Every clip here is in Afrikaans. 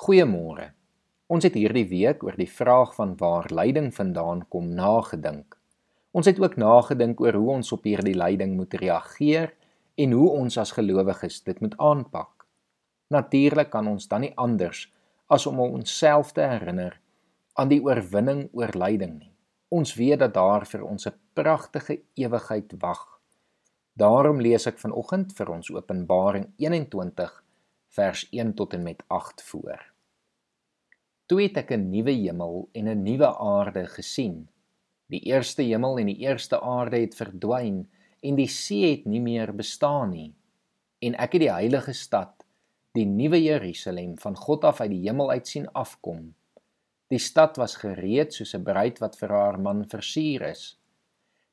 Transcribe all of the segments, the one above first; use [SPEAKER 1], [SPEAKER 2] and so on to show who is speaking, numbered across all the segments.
[SPEAKER 1] Goeiemôre. Ons het hierdie week oor die vraag van waar lyding vandaan kom nagedink. Ons het ook nagedink oor hoe ons op hierdie lyding moet reageer en hoe ons as gelowiges dit moet aanpak. Natuurlik kan ons dan nie anders as om onsself te herinner aan die oorwinning oor lyding nie. Ons weet dat daar vir ons 'n pragtige ewigheid wag. Daarom lees ek vanoggend vir ons Openbaring 21 vers 1 tot en met 8 voor. Toe het ek 'n nuwe hemel en 'n nuwe aarde gesien. Die eerste hemel en die eerste aarde het verdwyn en die see het nie meer bestaan nie. En ek het die heilige stad, die nuwe Jerusalem van God af uit die hemel uit sien afkom. Die stad was gereed soos 'n bruid wat vir haar man versier is.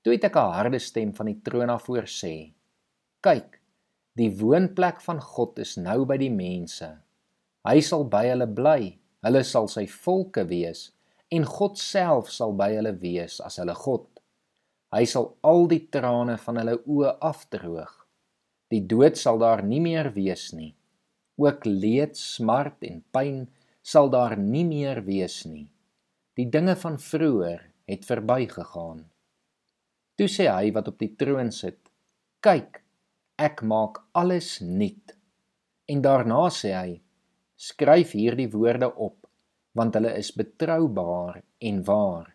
[SPEAKER 1] Toe het ek 'n harde stem van die troon af hoor sê: "Kyk, Die woonplek van God is nou by die mense. Hy sal by hulle bly. Hulle sal sy volke wees en God self sal by hulle wees as hulle God. Hy sal al die trane van hulle oë afdroog. Die dood sal daar nie meer wees nie. Ook leed, smart en pyn sal daar nie meer wees nie. Die dinge van vroeër het verbygegaan. Toe sê hy wat op die troon sit: "Kyk, ek maak alles nuut. En daarna sê hy: Skryf hierdie woorde op, want hulle is betroubaar en waar.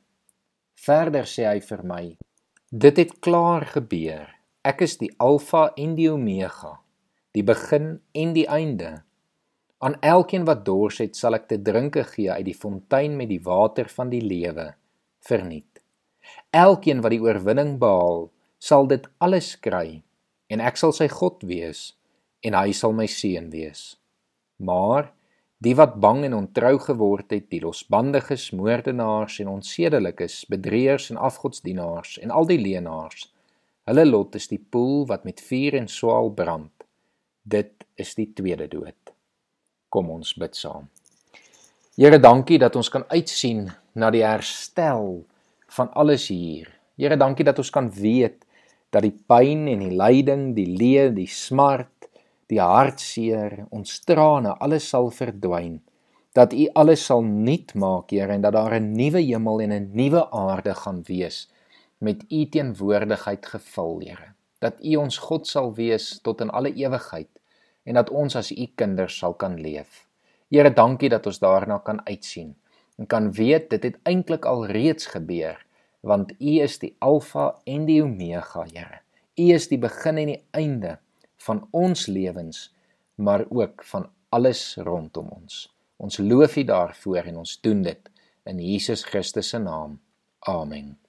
[SPEAKER 1] Verder sê hy vir my: Dit het klaar gebeur. Ek is die Alfa en die Omega, die begin en die einde. Aan elkeen wat dors het, sal ek te drinke gee uit die fontein met die water van die lewe, verniet. Elkeen wat die oorwinning behaal, sal dit alles kry en ek sal sy God wees en hy sal my seun wees. Maar die wat bang en ontrou geword het, die losbandiges, moordenaars en onsedelikes, bedrieërs en afgodsdienaars en al die leenaars, hulle lot is die poel wat met vuur en swaal brand. Dit is die tweede dood. Kom ons bid saam. Here, dankie dat ons kan uitsien na die herstel van alles hier. Here, dankie dat ons kan weet dat die pyn en die lyding, die leed, die smart, die hartseer, ons trane, alles sal verdwyn. Dat U alles sal nuut maak, Here, en dat daar 'n nuwe hemel en 'n nuwe aarde gaan wees met U teenwoordigheid gevul, Here. Dat U ons God sal wees tot in alle ewigheid en dat ons as U kinders sal kan leef. Here, dankie dat ons daarna kan uitsien en kan weet dit het eintlik al reeds gebeur want U is die Alfa en die Omega, Here. U is die begin en die einde van ons lewens, maar ook van alles rondom ons. Ons loof U daarvoor en ons doen dit in Jesus Christus se naam. Amen.